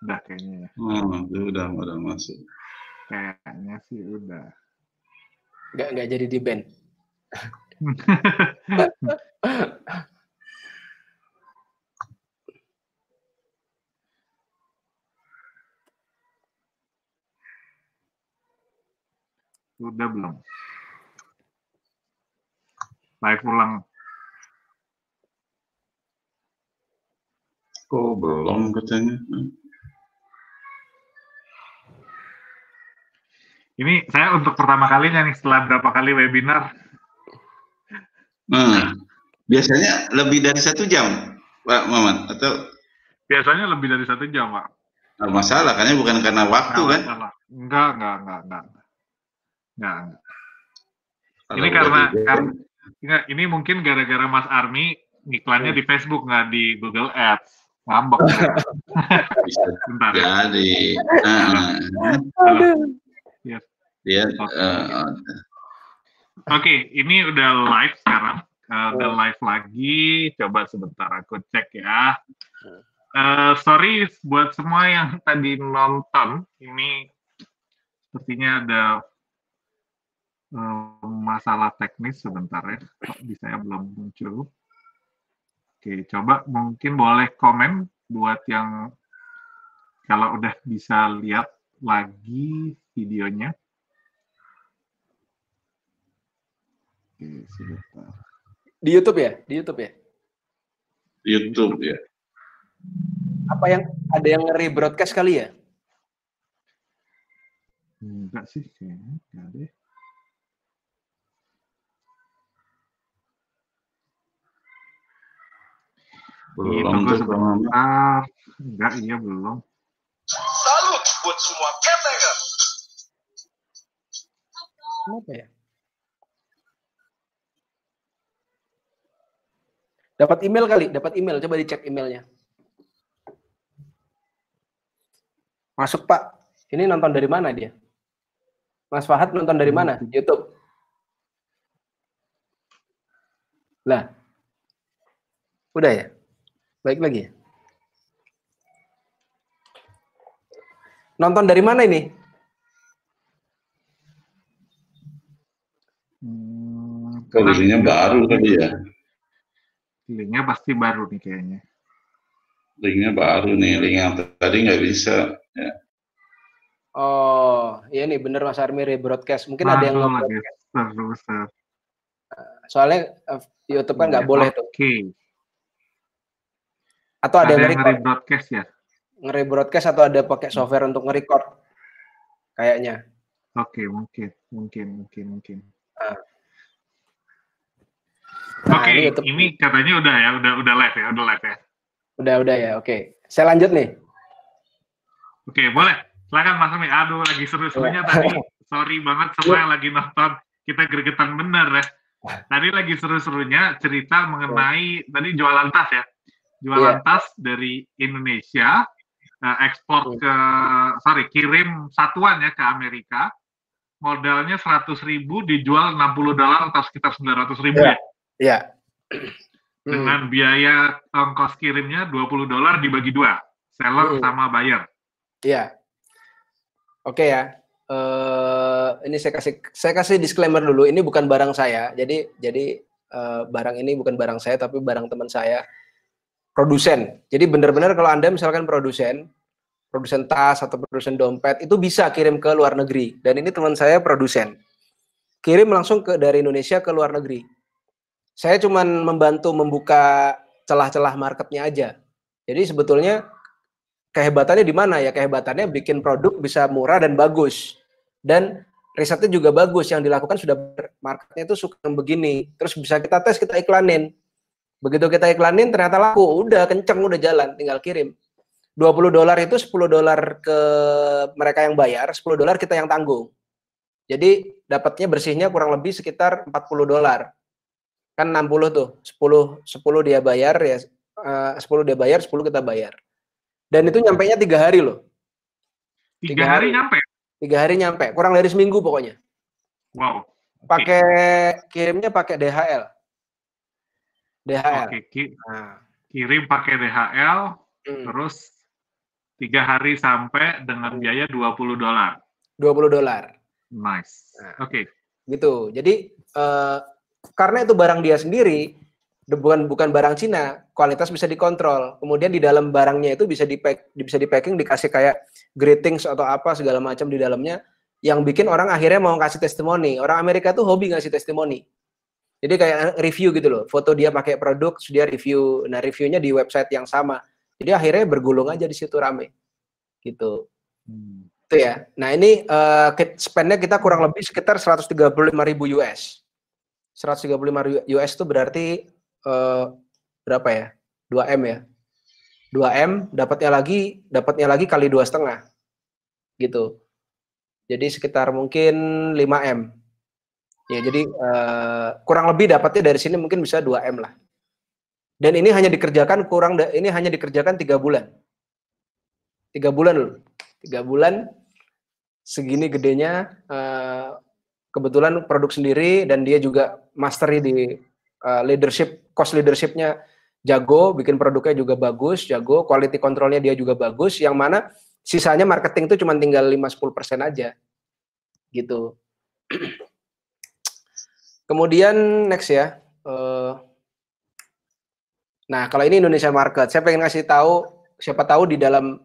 Udah kayaknya ya. Oh, itu udah udah masuk. Kayaknya sih udah. Nggak nggak jadi di band. udah belum? Live ulang. Kok belum katanya? Ini saya untuk pertama kalinya nih setelah berapa kali webinar. Hmm. Biasanya lebih dari satu jam, Pak Maman, atau Biasanya lebih dari satu jam, Pak. nggak masalah, karena bukan karena waktu Nggak kan? masalah. Enggak, enggak, enggak, enggak. Enggak, enggak. Kalau Ini karena, karena enggak, ini mungkin gara-gara Mas Armi iklannya di Facebook nggak di Google Ads. Ngambek. Bentar ya. jadi. Nah, Halo. Yes. Dia Oke. eh, Oke, ini udah live sekarang. Eh, udah live lagi. Coba sebentar aku cek ya. Eh, sorry buat semua yang tadi nonton. Ini sepertinya ada eh, masalah teknis sebentar ya. Kok bisa ya belum muncul. Oke, coba mungkin boleh komen buat yang kalau udah bisa lihat lagi videonya. Oke, sebentar. Di YouTube ya? Di YouTube ya? YouTube ya. Apa yang ada yang rebroadcast kali ya? Enggak sih, kayaknya enggak deh. Belum tunggu tuh Maman. sebentar. Enggak, iya belum. Salut buat semua Ketenger. Kenapa ya? Dapat email kali, dapat email. Coba dicek emailnya. Masuk Pak. Ini nonton dari mana dia? Mas Fahad nonton dari mana? YouTube. Lah. Udah ya? Baik lagi ya? Nonton dari mana ini? Hmm, Kondisinya baru tadi ya. Linknya pasti baru nih kayaknya. Linknya baru nih, link yang tadi nggak bisa. Ya. Oh, iya nih bener Mas Armi rebroadcast. Mungkin ada yang Aduh, nge- lagi terus. soalnya eh, YouTube kan nggak boleh tuh. Oke. Atau ada, Ada yang yang nge-record, nge-broadcast ya? nge-rebroadcast atau ada pakai software untuk nge-record. Kayaknya. Oke, mungkin, mungkin, mungkin, mungkin. Ah. Nah, Oke, ini ini, YouTube. katanya udah ya, udah udah live ya, udah live ya. Udah, udah ya. Oke. Saya lanjut nih. Oke, boleh. Silakan Mas Rumi. Aduh, lagi seru-serunya tadi. Sorry banget semua yang lagi nonton. Kita gregetan bener ya. Tadi lagi seru-serunya cerita mengenai tadi jualan tas ya. Jualan Iya. tas dari Indonesia, eh, ekspor Hmm. ke, sorry, kirim satuan ya ke Amerika. Modalnya 100 ribu dijual 60 dolar atau sekitar 900 ribu Iya. ya. Iya. Hmm. Dengan biaya ongkos kirimnya 20 dolar dibagi dua. Seller Hmm. sama buyer. Iya. Oke ya. Eh ini saya kasih saya kasih disclaimer dulu. Ini bukan barang saya. Jadi jadi eh, barang ini bukan barang saya tapi barang teman saya. Produsen. Jadi benar-benar kalau Anda misalkan produsen, produsen tas atau produsen dompet itu bisa kirim ke luar negeri. Dan ini teman saya produsen. Kirim langsung ke dari Indonesia ke luar negeri. Saya cuman membantu membuka celah-celah marketnya aja. Jadi sebetulnya kehebatannya di mana ya? Kehebatannya bikin produk bisa murah dan bagus. Dan risetnya juga bagus yang dilakukan sudah marketnya itu suka begini. Terus bisa kita tes, kita iklanin. Begitu kita iklanin ternyata laku, udah kenceng, udah jalan, tinggal kirim. 20 dolar itu 10 dolar ke mereka yang bayar, 10 dolar kita yang tanggung. Jadi dapatnya bersihnya kurang lebih sekitar 40 dolar. Kan 60 tuh, 10 10 dia bayar ya eh, 10 dia bayar, 10 kita bayar. Dan itu nyampainya tiga hari loh. Tiga, Tiga hari hari. nyampe. Tiga hari nyampe, kurang dari seminggu pokoknya. Wow. Pakai kirimnya pakai DHL. DHL. Oke, ki- Nah, kirim pakai DHL, hmm. terus tiga hari sampai dengan biaya 20 dolar. 20 dolar. Nice. Nah. Oke. Gitu. Jadi eh, karena itu barang dia sendiri, bukan bukan barang Cina, kualitas bisa dikontrol. Kemudian di dalam barangnya itu bisa di bisa di packing dikasih kayak greetings atau apa segala macam di dalamnya yang bikin orang akhirnya mau kasih testimoni. Orang Amerika tuh hobi ngasih testimoni. Jadi kayak review gitu loh. Foto dia pakai produk, dia review. Nah, reviewnya di website yang sama. Jadi akhirnya bergulung aja di situ rame. Gitu. Hmm. Itu ya. Nah, ini ke- spendnya kita kurang lebih sekitar 135.000 US. 135 US itu berarti eh, berapa ya? 2 M ya. 2 M dapatnya lagi dapatnya lagi kali dua setengah gitu. Jadi sekitar mungkin 5 M. Ya jadi eh, kurang lebih dapatnya dari sini mungkin bisa 2 M lah. Dan ini hanya dikerjakan kurang ini hanya dikerjakan tiga bulan. Tiga bulan loh. Tiga bulan segini gedenya eh, kebetulan produk sendiri dan dia juga mastery di uh, leadership cost leadershipnya jago bikin produknya juga bagus jago quality controlnya dia juga bagus yang mana sisanya marketing itu cuma tinggal 5-10% aja gitu. Kemudian next ya Eh, nah kalau ini Indonesia market saya pengen ngasih tahu siapa tahu di dalam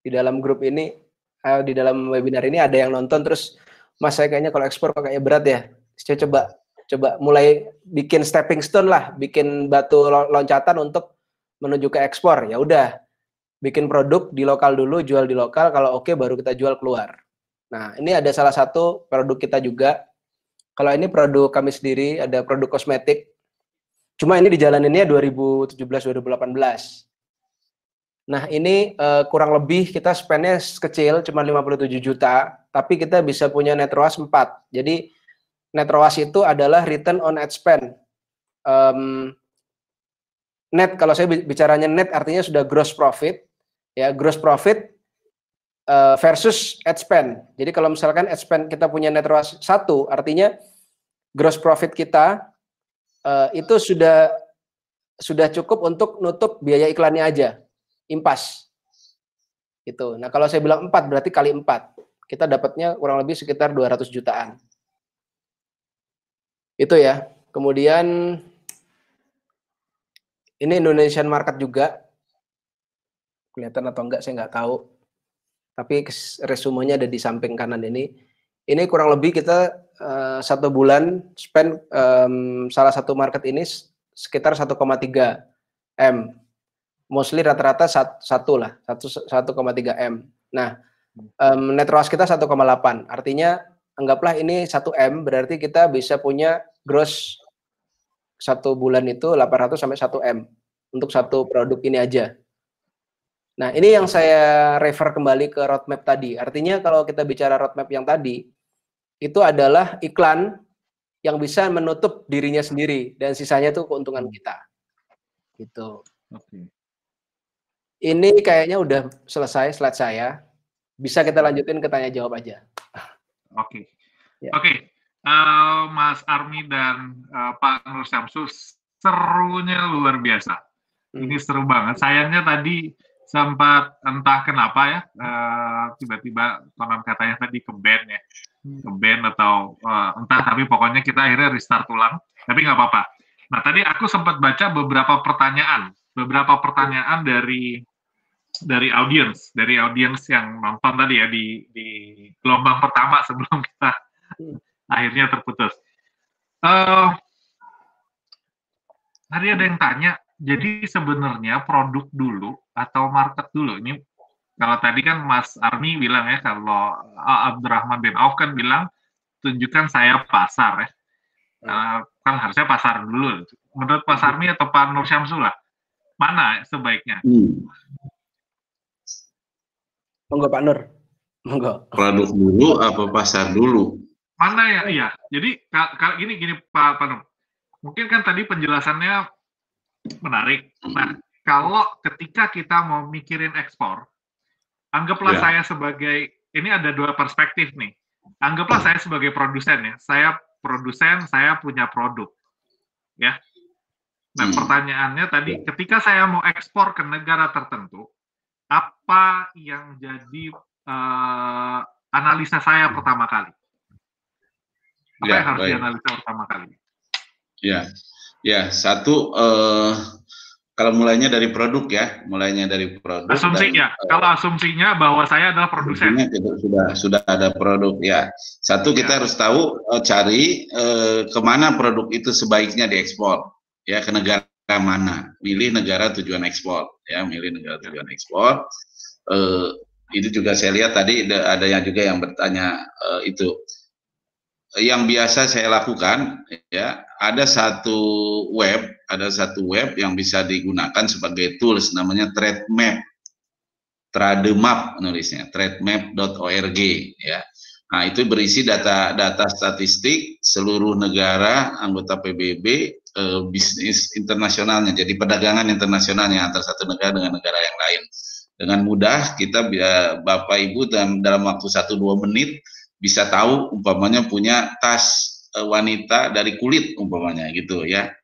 di dalam grup ini eh, di dalam webinar ini ada yang nonton terus Mas saya kayaknya kalau ekspor kayaknya berat ya. Saya coba coba mulai bikin stepping stone lah, bikin batu lo- loncatan untuk menuju ke ekspor. Ya udah, bikin produk di lokal dulu, jual di lokal. Kalau oke baru kita jual keluar. Nah ini ada salah satu produk kita juga. Kalau ini produk kami sendiri, ada produk kosmetik. Cuma ini dijalaninnya 2017-2018. Nah, ini eh, kurang lebih kita spendnya kecil, cuma 57 juta, tapi kita bisa punya net ROAS 4. Jadi, net ROAS itu adalah return on ad spend. Em, net, kalau saya bi- bicaranya net artinya sudah gross profit, ya gross profit eh, versus ad spend. Jadi, kalau misalkan ad spend kita punya net ROAS 1, artinya gross profit kita eh, itu sudah sudah cukup untuk nutup biaya iklannya aja impas. Itu. Nah, kalau saya bilang 4 berarti kali 4. Kita dapatnya kurang lebih sekitar 200 jutaan. Itu ya. Kemudian ini Indonesian market juga. Kelihatan atau enggak saya nggak tahu. Tapi resumenya ada di samping kanan ini. Ini kurang lebih kita eh, satu bulan spend em, salah satu market ini sekitar 1,3 M mostly rata-rata sat- satu lah, satu 1,3 m. Nah, em, net ROAS kita 1,8. Artinya anggaplah ini 1 m, berarti kita bisa punya gross satu bulan itu 800 sampai 1 m untuk satu produk ini aja. Nah, ini yang saya refer kembali ke roadmap tadi. Artinya kalau kita bicara roadmap yang tadi, itu adalah iklan yang bisa menutup dirinya sendiri dan sisanya itu keuntungan kita. Gitu. Oke. Ini kayaknya udah selesai slide saya. Bisa kita lanjutin ke tanya jawab aja. Oke. Ya. Oke. Eh, Mas Armi dan eh, Pak Nur Syamsu serunya luar biasa. Hmm. Ini seru banget. Sayangnya tadi sempat entah kenapa ya eh, tiba-tiba konon katanya tadi ke band ya, ke band atau eh, entah tapi pokoknya kita akhirnya restart ulang. Tapi nggak apa-apa. Nah tadi aku sempat baca beberapa pertanyaan, beberapa pertanyaan dari dari audiens, dari audiens yang nonton tadi ya di di gelombang pertama sebelum kita Hmm. akhirnya terputus. Eh, tadi ada yang tanya, jadi sebenarnya produk dulu atau market dulu ini kalau tadi kan Mas Armi bilang ya kalau uh, Abdurrahman bin Auf kan bilang tunjukkan saya pasar ya. Uh, kan harusnya pasar dulu. Menurut Mas Armi atau Pak Nur Syamsul lah, mana sebaiknya? Hmm. Monggo Pak Nur. Monggo. Produk dulu apa pasar dulu? Mana ya? Iya. Jadi ka- ka- gini gini Pak Pak Nur. Mungkin kan tadi penjelasannya menarik. Nah, kalau ketika kita mau mikirin ekspor, anggaplah Ya. saya sebagai ini ada dua perspektif nih. Anggaplah saya sebagai produsen ya. Saya produsen, saya punya produk. Ya. Nah, Hmm. pertanyaannya tadi ketika saya mau ekspor ke negara tertentu, apa yang jadi uh, analisa saya pertama kali? Apa Ya, yang harus baik. dianalisa pertama kali? Ya, ya satu eh, kalau mulainya dari produk ya, mulainya dari produk. dan, Asumsinya, eh, kalau asumsinya bahwa saya adalah produsen. Kita sudah sudah ada produk ya. Satu kita Ya. harus tahu cari eh, ke mana produk itu sebaiknya diekspor ya ke negara mana. Milih negara tujuan ekspor ya, milih negara tujuan ekspor. Eh, itu juga saya lihat tadi ada yang juga yang bertanya eh, itu. Yang biasa saya lakukan ya ada satu web ada satu web yang bisa digunakan sebagai tools namanya Trade Map Trademap nulisnya trademap.org ya. Nah, itu berisi data-data statistik seluruh negara anggota PBB eh, bisnis internasionalnya. Jadi perdagangan internasionalnya antar satu negara dengan negara yang lain. Dengan mudah kita eh, Bapak Ibu dalam dalam waktu 1 2 menit bisa tahu umpamanya punya tas eh, wanita dari kulit umpamanya gitu ya.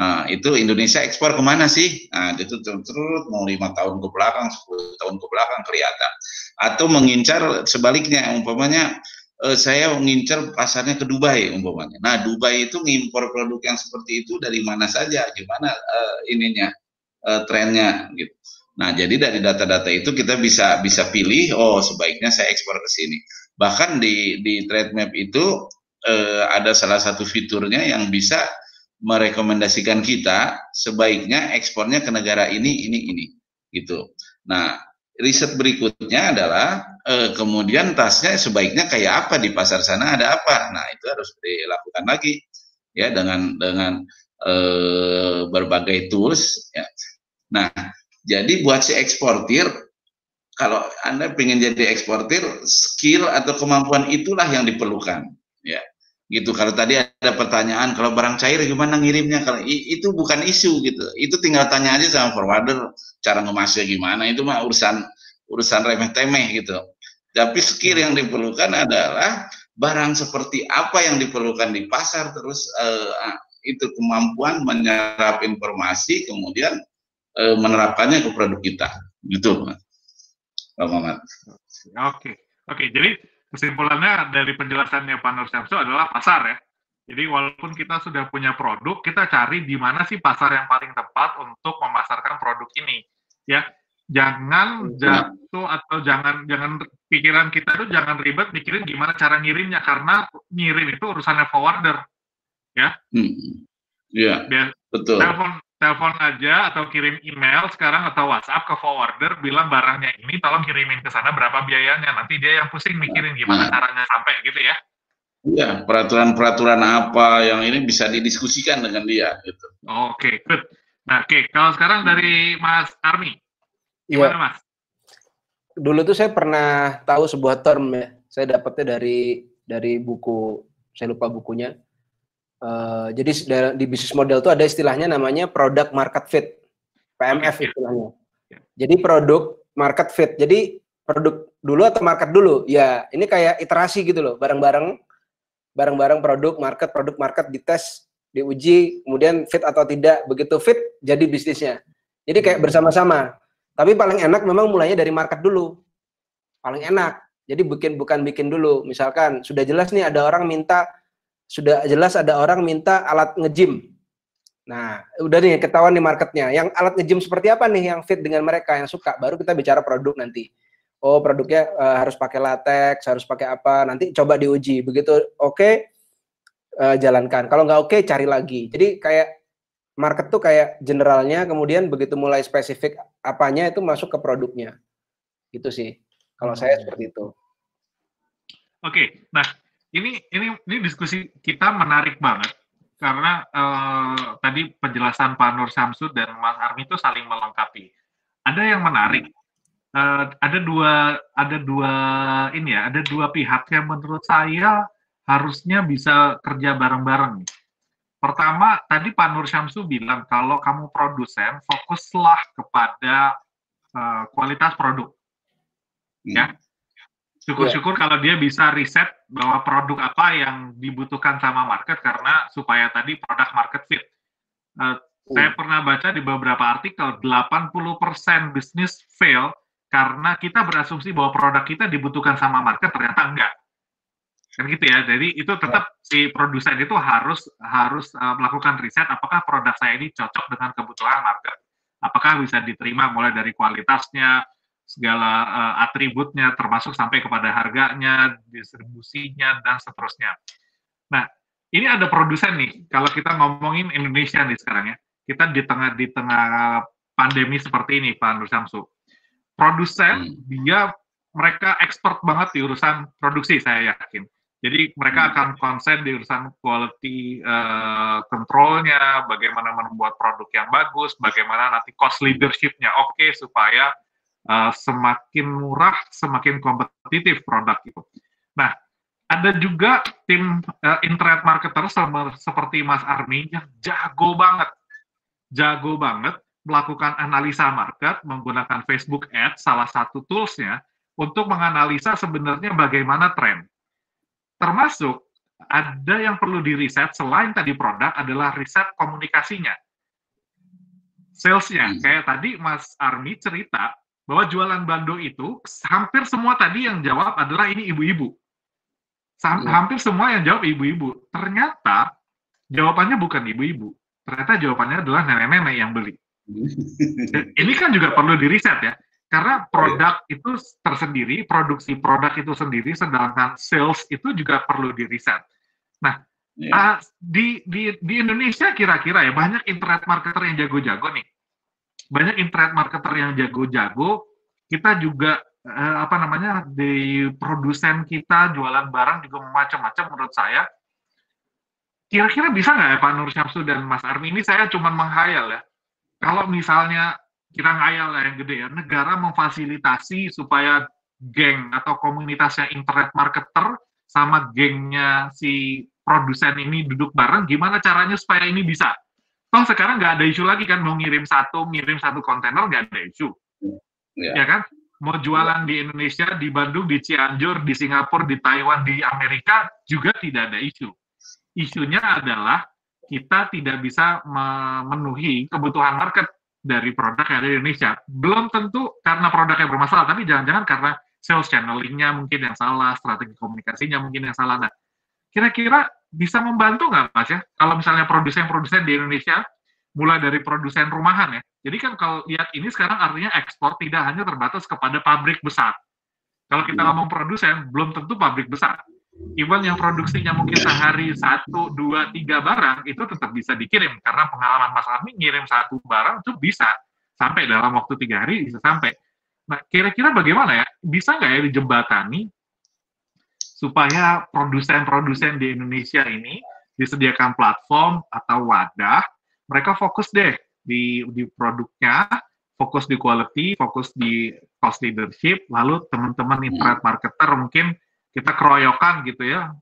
Nah, itu Indonesia ekspor ke mana sih? Nah, itu terus mau lima tahun ke belakang, 10 tahun ke belakang kelihatan. Atau mengincar sebaliknya, umpamanya eh, saya mengincar pasarnya ke Dubai umpamanya. Nah, Dubai itu ngimpor produk yang seperti itu dari mana saja, gimana eh, ininya eh, trennya gitu. Nah, jadi dari data-data itu kita bisa bisa pilih, oh sebaiknya saya ekspor ke sini. Bahkan di di trade map itu eh, ada salah satu fiturnya yang bisa merekomendasikan kita sebaiknya ekspornya ke negara ini, ini, ini, gitu. Nah, riset berikutnya adalah eh, kemudian tasnya sebaiknya kayak apa di pasar sana ada apa. Nah, itu harus dilakukan lagi ya dengan dengan eh, berbagai tools. Ya. Nah, jadi buat si eksportir kalau anda ingin jadi eksportir, skill atau kemampuan itulah yang diperlukan. Ya, gitu. Kalau tadi ada pertanyaan kalau barang cair gimana ngirimnya? Kalau itu bukan isu gitu. Itu tinggal tanya aja sama forwarder cara ngemasnya gimana. Itu mah urusan urusan remeh temeh gitu. Tapi skill yang diperlukan adalah barang seperti apa yang diperlukan di pasar terus eh, itu kemampuan menyerap informasi kemudian eh, menerapkannya ke produk kita. Gitu Pak oke. Oke jadi kesimpulannya dari penjelasannya Pak Nur Syamsu adalah pasar ya. Jadi walaupun kita sudah punya produk, kita cari di mana sih pasar yang paling tepat untuk memasarkan produk ini. Ya, jangan jatuh atau jangan jangan pikiran kita tuh jangan ribet mikirin gimana cara ngirimnya karena ngirim itu urusannya forwarder. Ya. Hmm. Iya. Betul. Telepon telepon aja atau kirim email sekarang atau WhatsApp ke forwarder bilang barangnya ini tolong kirimin ke sana berapa biayanya nanti dia yang pusing mikirin gimana Nah. caranya sampai gitu ya Iya, peraturan-peraturan apa yang ini bisa didiskusikan dengan dia gitu. oke good nah oke kalau sekarang dari Mas Armi gimana Mas Dulu tuh saya pernah tahu sebuah term ya. Saya dapetnya dari dari buku, saya lupa bukunya. Eh, jadi di bisnis model tuh ada istilahnya namanya product market fit, PMF Oke, ya. istilahnya. Ya. Jadi produk market fit. Jadi produk dulu atau market dulu? Ya, ini kayak iterasi gitu loh, bareng-bareng, bareng-bareng produk market, produk market dites, diuji, kemudian fit atau tidak. Begitu fit, jadi bisnisnya. Jadi kayak bersama-sama. Tapi paling enak memang mulainya dari market dulu. Paling enak. Jadi bikin bukan bikin dulu. Misalkan sudah jelas nih ada orang minta sudah jelas ada orang minta alat nge-gym. Nah, udah nih ketahuan di marketnya. Yang alat nge-gym seperti apa nih yang fit dengan mereka yang suka. Baru kita bicara produk nanti. Oh, produknya eh, harus pakai latex, harus pakai apa. Nanti coba diuji. Begitu oke, eh, jalankan. Kalau nggak oke, cari lagi. Jadi kayak market tuh kayak generalnya, kemudian begitu mulai spesifik apanya itu masuk ke produknya. Gitu sih. Kalau saya seperti itu. Oke, nah ini ini ini diskusi kita menarik banget karena eh, tadi penjelasan Pak Nur Samsud dan Mas Armi itu saling melengkapi. Ada yang menarik, eh, ada dua ada dua ini ya, ada dua pihak yang menurut saya harusnya bisa kerja bareng-bareng. Pertama, tadi Pak Nur Syamsu bilang kalau kamu produsen, fokuslah kepada eh, kualitas produk. Ya, syukur-syukur kalau dia bisa riset bahwa produk apa yang dibutuhkan sama market karena supaya tadi produk market fit. Uh, Saya pernah baca di beberapa artikel 80% bisnis fail karena kita berasumsi bahwa produk kita dibutuhkan sama market ternyata enggak. Kan gitu ya jadi itu tetap si produsen itu harus harus uh, melakukan riset apakah produk saya ini cocok dengan kebutuhan market. Apakah bisa diterima mulai dari kualitasnya segala uh, atributnya termasuk sampai kepada harganya distribusinya dan seterusnya. Nah ini ada produsen nih. Kalau kita ngomongin Indonesia nih sekarang ya. Kita di tengah di tengah pandemi seperti ini Pak Nur Samsu produsen hmm. dia mereka expert banget di urusan produksi saya yakin. Jadi mereka hmm. akan konsen di urusan quality uh, controlnya, bagaimana membuat produk yang bagus, bagaimana nanti cost leadershipnya. Oke okay, supaya uh, semakin murah, semakin kompetitif produk itu. Nah, ada juga tim uh, internet marketer sama, seperti Mas Armi yang jago banget, jago banget melakukan analisa market menggunakan Facebook Ads, salah satu toolsnya untuk menganalisa sebenarnya bagaimana tren termasuk ada yang perlu di riset selain tadi produk adalah riset komunikasinya salesnya hmm. kayak tadi Mas Armi cerita bahwa jualan bando itu hampir semua tadi yang jawab adalah ini ibu-ibu hmm. hampir semua yang jawab ibu-ibu ternyata jawabannya bukan ibu-ibu ternyata jawabannya adalah nenek-nenek yang beli ini kan juga perlu di riset ya karena produk yeah. itu tersendiri, produksi produk itu sendiri, sedangkan sales itu juga perlu diriset. Nah, yeah. uh, di, di, di Indonesia kira-kira ya banyak internet marketer yang jago-jago nih. Banyak internet marketer yang jago-jago. Kita juga uh, apa namanya di produsen kita jualan barang juga macam-macam menurut saya. Kira-kira bisa nggak ya Pak Nur Syamsu dan Mas Armi ini saya cuma menghayal ya. Kalau misalnya kita ngayal lah yang gede ya, negara memfasilitasi supaya geng atau komunitasnya internet marketer sama gengnya si produsen ini duduk bareng, gimana caranya supaya ini bisa? Toh sekarang nggak ada isu lagi kan, mau ngirim satu, ngirim satu kontainer nggak ada isu. Ya. ya kan? Mau jualan di Indonesia, di Bandung, di Cianjur, di Singapura, di Taiwan, di Amerika juga tidak ada isu. Isunya adalah kita tidak bisa memenuhi kebutuhan market dari produk yang ada di Indonesia. Belum tentu karena produknya bermasalah, tapi jangan-jangan karena sales channelingnya mungkin yang salah, strategi komunikasinya mungkin yang salah. Nah, kira-kira bisa membantu nggak Mas ya? Kalau misalnya produsen-produsen di Indonesia, mulai dari produsen rumahan ya. Jadi kan kalau lihat ini sekarang artinya ekspor tidak hanya terbatas kepada pabrik besar. Kalau kita iya. ngomong produsen, belum tentu pabrik besar even yang produksinya mungkin sehari satu, dua, tiga barang itu tetap bisa dikirim karena pengalaman Mas Armi ngirim satu barang itu bisa sampai dalam waktu tiga hari bisa sampai. Nah, kira-kira bagaimana ya? Bisa nggak ya dijembatani supaya produsen-produsen di Indonesia ini disediakan platform atau wadah, mereka fokus deh di, di produknya, fokus di quality, fokus di cost leadership, lalu teman-teman internet marketer mungkin kita keroyokan gitu ya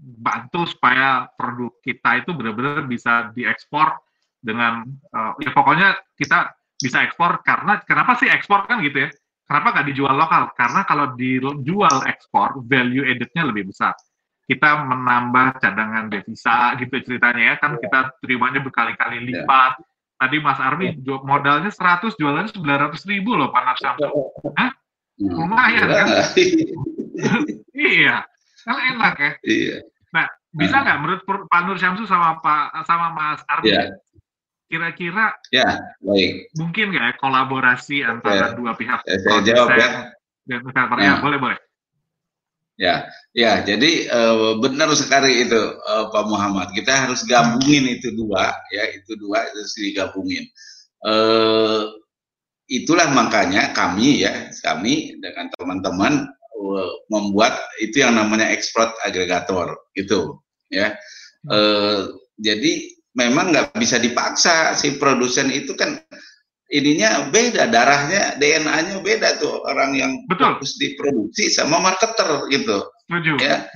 bantu supaya produk kita itu benar-benar bisa diekspor dengan uh, ya pokoknya kita bisa ekspor karena kenapa sih ekspor kan gitu ya kenapa nggak dijual lokal karena kalau dijual ekspor value added-nya lebih besar kita menambah cadangan devisa gitu ceritanya ya kan kita terimanya berkali-kali ya. lipat tadi Mas Armi ya. modalnya 100 jualannya 900 ribu loh Pak Narsamso Hah? Hmm. lumayan kan iya, kan enak ya. Iya. Nah, bisa nggak menurut Pak Nur Syamsu sama Pak sama Mas? Yeah. Kira-kira ya, baik. mungkin nggak ya kolaborasi antara ya. dua pihak ya, saya jawab ya. dan ya. boleh boleh. Ya, ya. Jadi uh, benar sekali itu uh, Pak Muhammad. Kita harus gabungin itu dua, ya itu dua itu harus digabungin. Uh, itulah makanya kami ya, kami dengan teman-teman Eh, membuat itu yang namanya exploit agregator gitu ya e, jadi memang nggak bisa dipaksa si produsen itu kan ininya beda darahnya DNA-nya beda tuh orang yang Betul. fokus diproduksi sama marketer gitu Setuju. ya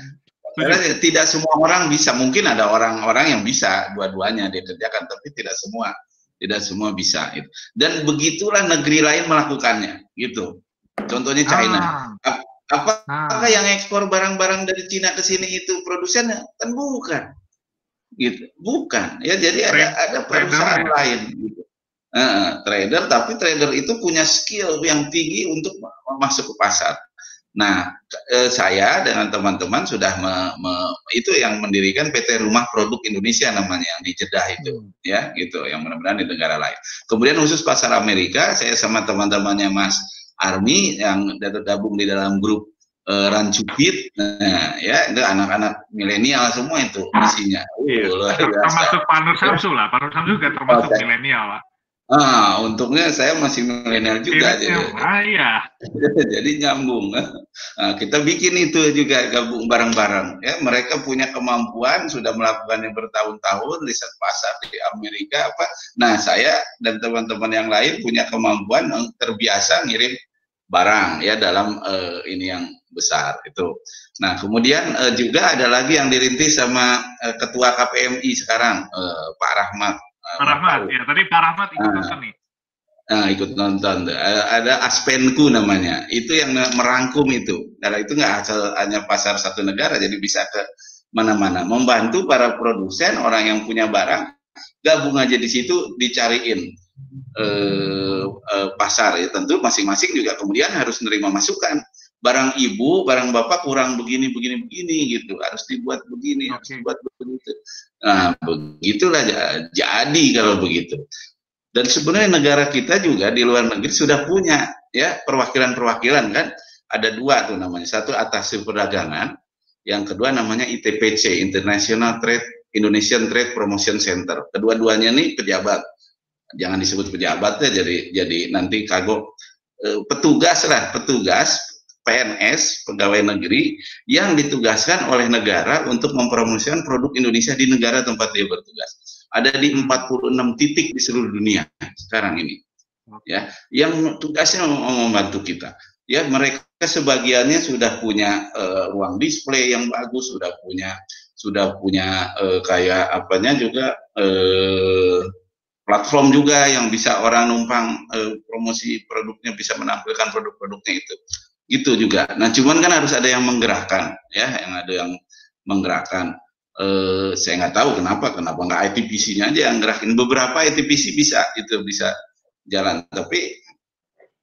Setuju. tidak semua orang bisa mungkin ada orang-orang yang bisa dua-duanya dikerjakan tapi tidak semua tidak semua bisa gitu. dan begitulah negeri lain melakukannya gitu contohnya China ah. Apa. Apakah yang ekspor barang-barang dari Cina ke sini itu produsennya? Kan bukan. Gitu. Bukan. Ya jadi ada ada perusahaan ya. lain gitu. Uh, trader, tapi trader itu punya skill yang tinggi untuk masuk ke pasar. Nah, eh, saya dengan teman-teman sudah me, me, itu yang mendirikan PT Rumah Produk Indonesia namanya yang di Jeddah itu, hmm. ya, gitu, yang mudah-mudahan di negara lain. Kemudian khusus pasar Amerika, saya sama teman-temannya Mas Army yang tergabung di dalam grup uh, Rancupit, nah ya itu anak-anak milenial semua itu isinya. Iya. Uh, termasuk Pak Nur Samsu lah, Pak Nur Samsu juga termasuk okay. milenial lah. Ah, untungnya saya masih milenial juga jadi. Ah, iya. jadi nyambung. Nah, kita bikin itu juga gabung bareng-bareng. Ya, mereka punya kemampuan sudah melakukannya bertahun-tahun riset pasar di Amerika apa. Nah, saya dan teman-teman yang lain punya kemampuan yang terbiasa ngirim barang ya dalam uh, ini yang besar itu. Nah, kemudian uh, juga ada lagi yang dirintis sama uh, ketua KPMI sekarang uh, Pak Rahmat Pak Rahmat, ya tadi Pak Rahmat ikut nah, nonton nih. Nah, ikut nonton. Ada Aspenku namanya. Itu yang merangkum itu. Karena itu nggak asal hanya pasar satu negara, jadi bisa ke mana-mana. Membantu para produsen, orang yang punya barang, gabung aja di situ, dicariin eh, eh, pasar. Ya tentu masing-masing juga kemudian harus menerima masukan barang ibu, barang bapak kurang begini, begini, begini gitu. Harus dibuat begini, okay. harus dibuat begitu. Nah, begitulah jadi kalau begitu. Dan sebenarnya negara kita juga di luar negeri sudah punya ya perwakilan-perwakilan kan. Ada dua tuh namanya. Satu atas perdagangan, yang kedua namanya ITPC, International Trade Indonesian Trade Promotion Center. Kedua-duanya nih pejabat. Jangan disebut pejabat ya, jadi jadi nanti kagok eh, petugas lah, petugas PNS, pegawai negeri, yang ditugaskan oleh negara untuk mempromosikan produk Indonesia di negara tempat dia bertugas. Ada di 46 titik di seluruh dunia sekarang ini. Ya, yang tugasnya membantu kita. Ya, mereka sebagiannya sudah punya uh, ruang display yang bagus, sudah punya sudah punya uh, kayak apanya juga uh, platform juga yang bisa orang numpang uh, promosi produknya bisa menampilkan produk-produknya itu gitu juga. Nah, cuman kan harus ada yang menggerakkan, ya, yang ada yang menggerakkan. Eh, saya nggak tahu kenapa, kenapa nggak ITPC-nya aja yang gerakin. Beberapa ITPC bisa, itu bisa jalan, tapi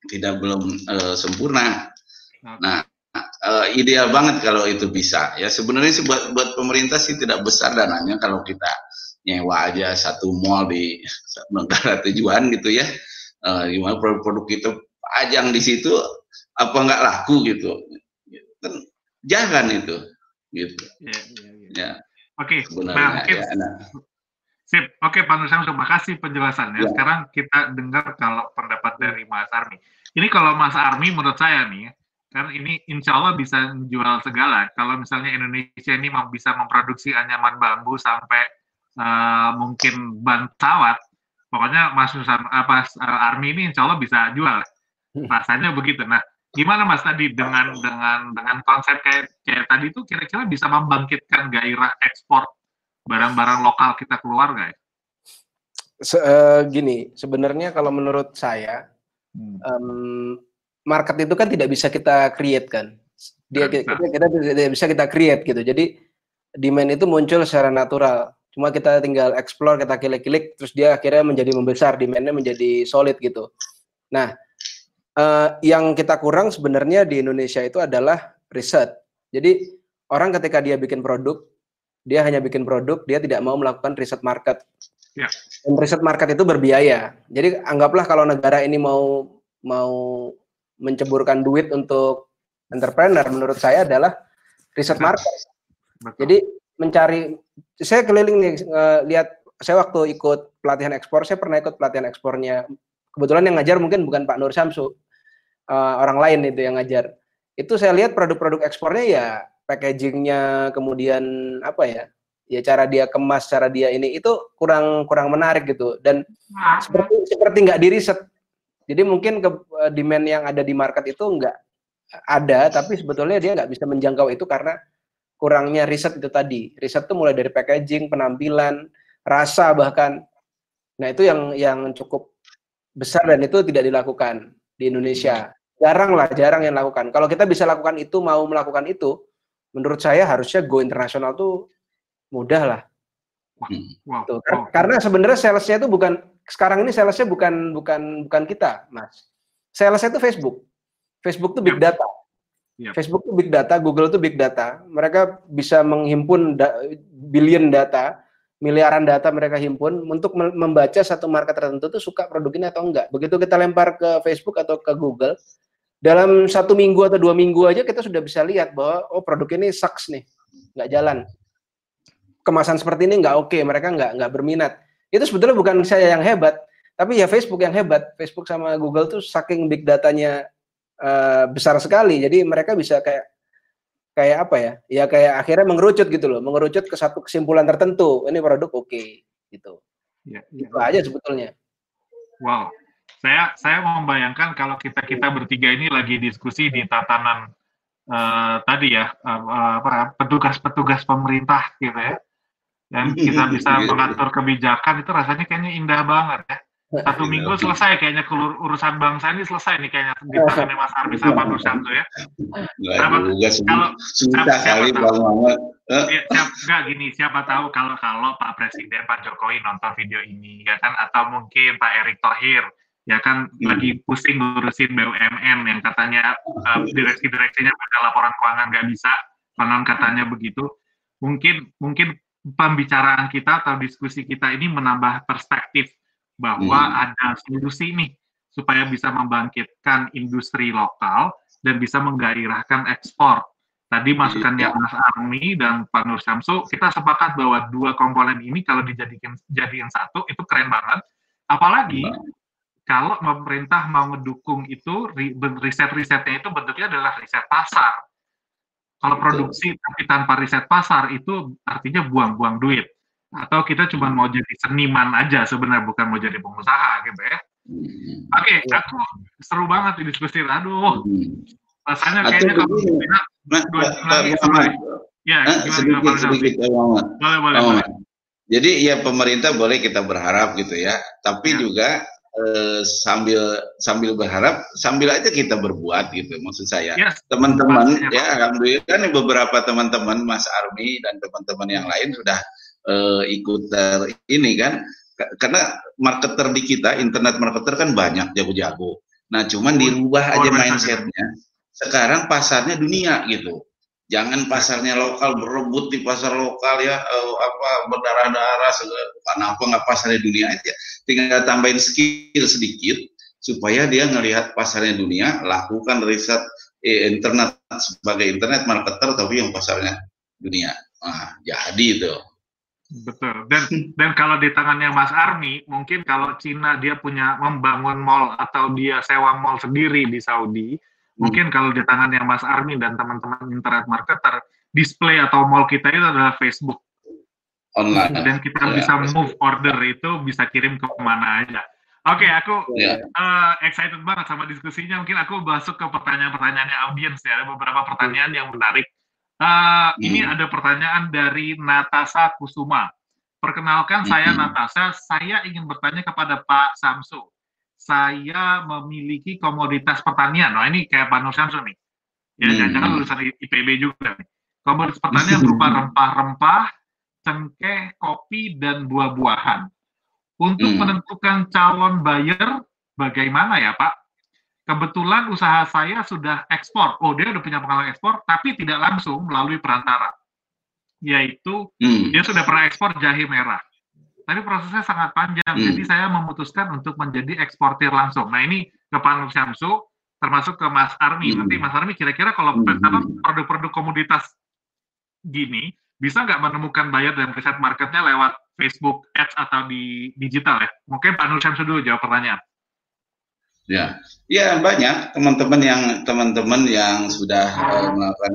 tidak belum eh, sempurna. Nah, eh, ideal banget kalau itu bisa. Ya, sebenarnya buat buat pemerintah sih tidak besar dananya kalau kita nyewa aja satu mall di negara tujuan gitu ya. Uh, gimana produk-produk itu ajang di situ apa nggak laku gitu kan jangan itu gitu ya, ya, ya. ya. oke nah, ya, nah. sip oke Pak Nusam terima kasih penjelasannya ya. sekarang kita dengar kalau pendapat dari Mas Armi ini kalau Mas Armi menurut saya nih kan ini insya Allah bisa menjual segala. Kalau misalnya Indonesia ini bisa memproduksi anyaman bambu sampai uh, mungkin ban pesawat, pokoknya Mas Nusam apa uh, Army ini insya Allah bisa jual. Rasanya begitu. Nah, gimana Mas tadi dengan dengan dengan konsep kayak kayak tadi itu kira-kira bisa membangkitkan gairah ekspor barang-barang lokal kita keluar nggak ya? Se uh, gini, sebenarnya kalau menurut saya hmm. um, market itu kan tidak bisa kita create kan. Dia kita, kita, kita tidak bisa kita create gitu. Jadi demand itu muncul secara natural. Cuma kita tinggal explore, kita klik-klik, terus dia akhirnya menjadi membesar, demandnya menjadi solid gitu. Nah, uh, yang kita kurang sebenarnya di Indonesia itu adalah riset. Jadi orang ketika dia bikin produk, dia hanya bikin produk, dia tidak mau melakukan riset market. Ya. Dan riset market itu berbiaya. Jadi anggaplah kalau negara ini mau mau menceburkan duit untuk entrepreneur, menurut saya adalah riset market. Betul. Jadi mencari, saya keliling nih uh, lihat, saya waktu ikut pelatihan ekspor, saya pernah ikut pelatihan ekspornya kebetulan yang ngajar mungkin bukan Pak Nur Samsu, uh, orang lain itu yang ngajar. Itu saya lihat produk-produk ekspornya ya packagingnya, kemudian apa ya, ya cara dia kemas, cara dia ini itu kurang kurang menarik gitu. Dan seperti seperti nggak diriset. Jadi mungkin ke, uh, demand yang ada di market itu nggak ada, tapi sebetulnya dia nggak bisa menjangkau itu karena kurangnya riset itu tadi. Riset itu mulai dari packaging, penampilan, rasa bahkan. Nah itu yang yang cukup besar dan itu tidak dilakukan di Indonesia. Jarang lah, jarang yang lakukan. Kalau kita bisa lakukan itu, mau melakukan itu, menurut saya harusnya go internasional tuh mudah lah. Wow. Tuh. Wow. Karena sebenarnya salesnya itu bukan sekarang ini salesnya bukan bukan bukan kita, Mas. Salesnya itu Facebook. Facebook itu big Yep. data. Yep. Facebook itu big data, Google itu big data. Mereka bisa menghimpun da- billion data, miliaran data mereka himpun untuk mem- membaca satu market tertentu itu suka produk ini atau enggak. Begitu kita lempar ke Facebook atau ke Google, dalam satu minggu atau dua minggu aja kita sudah bisa lihat bahwa oh produk ini sucks nih, nggak jalan. Kemasan seperti ini nggak oke, mereka nggak nggak berminat. Itu sebetulnya bukan saya yang hebat, tapi ya Facebook yang hebat. Facebook sama Google tuh saking big datanya eh, besar sekali, jadi mereka bisa kayak kayak apa ya? Ya kayak akhirnya mengerucut gitu loh, mengerucut ke satu kesimpulan tertentu. Ini produk oke, gitu. Ya, ya. Itu aja sebetulnya. Wow, saya saya membayangkan kalau kita kita bertiga ini lagi diskusi di tatanan eh, tadi ya eh, apa petugas-petugas pemerintah gitu ya, dan kita bisa mengatur kebijakan itu rasanya kayaknya indah banget ya. Satu minggu selesai kayaknya kelur- urusan bangsa ini selesai nih kayaknya. Di tangannya Mas Armi sama Pak Nursanto ya. Nggak Siapa- juga kalau- susah siapa- kali siapa Bang Muhammad. Ya, siap, enggak gini, siapa tahu kalau kalau Pak Presiden Pak Jokowi nonton video ini ya kan? Atau mungkin Pak Erick Thohir ya kan? Lagi pusing ngurusin BUMN yang katanya eh, direksi-direksinya pada laporan keuangan nggak bisa. Konon katanya begitu. Mungkin mungkin pembicaraan kita atau diskusi kita ini menambah perspektif bahwa Hmm. ada solusi nih supaya bisa membangkitkan industri lokal dan bisa menggairahkan ekspor Tadi masukannya Iya. Mas Armi dan Pak Nur Syamsu, kita sepakat bahwa dua komponen ini kalau dijadikan jadiin satu itu keren banget. Apalagi kalau pemerintah mau ngedukung itu riset-risetnya itu bentuknya adalah riset pasar. Kalau produksi tapi tanpa riset pasar itu artinya buang-buang duit. Atau kita cuma mau jadi seniman aja sebenarnya bukan mau jadi pengusaha gitu ya. hmm, Oke, Iya. aku seru banget di diskusi. Aduh, hmm. rasanya kayaknya kalau Nah, dua jam lagi. Ya, eh, gimana, gimana sedikit sedikit Muhammad. Boleh, boleh, boleh. Jadi ya pemerintah boleh kita berharap gitu ya, tapi Ya. juga eh, sambil sambil berharap sambil aja kita berbuat gitu maksud saya. Yes, Teman-teman Pastinya, ya alhamdulillah kan beberapa teman-teman Mas Armi dan teman-teman yang lain sudah eh, ikut ter- ini kan karena marketer di kita internet marketer kan banyak jago-jago. Nah, cuman dirubah aja mindsetnya. Sekarang pasarnya dunia gitu. Jangan pasarnya lokal berebut di pasar lokal ya eh, apa berdarah-darah segala kenapa nggak pasarnya dunia aja. Tinggal tambahin skill sedikit supaya dia ngelihat pasarnya dunia, lakukan riset eh, internet sebagai internet marketer tapi yang pasarnya dunia. Nah, jadi itu. Betul. Dan dan kalau di tangannya Mas Armi, mungkin kalau Cina dia punya membangun mall atau dia sewa mall sendiri di Saudi, mungkin kalau di tangannya Mas Armi dan teman-teman internet marketer, display atau mall kita itu adalah Facebook online. dan kita Ya, bisa move order itu bisa kirim ke mana aja. Oke, aku Ya. eh, excited banget sama diskusinya. Mungkin aku masuk ke pertanyaan-pertanyaannya audiens ya. Ada beberapa pertanyaan yang menarik. Ini Hmm. ada pertanyaan dari Natasha Kusuma. Perkenalkan saya Hmm. Natasha. Saya ingin bertanya kepada Pak Samsu. Saya memiliki komoditas pertanian. Nah ini kayak Pak Nur Samsu nih. Ya Hmm. jangan-jangan lulusan IPB juga nih. Komoditas pertanian berupa rempah-rempah, cengkeh, kopi, dan buah-buahan. Untuk Hmm. menentukan calon buyer, bagaimana ya Pak? Kebetulan usaha saya sudah ekspor. Oh, dia udah punya pengalaman ekspor, tapi tidak langsung melalui perantara. Yaitu, Hmm. dia sudah pernah ekspor jahe merah. Tapi prosesnya sangat panjang, Hmm. jadi saya memutuskan untuk menjadi eksportir langsung. Nah, ini ke Pak Syamsu, termasuk ke Mas Armi. Hmm. Nanti Mas Armi kira-kira kalau Hmm. produk-produk komoditas gini, bisa nggak menemukan buyer dan riset marketnya lewat Facebook Ads atau di digital ya? Mungkin Pak Nur Syamsu dulu jawab pertanyaan. Ya, ya banyak teman-teman yang teman-teman yang sudah eh, melakukan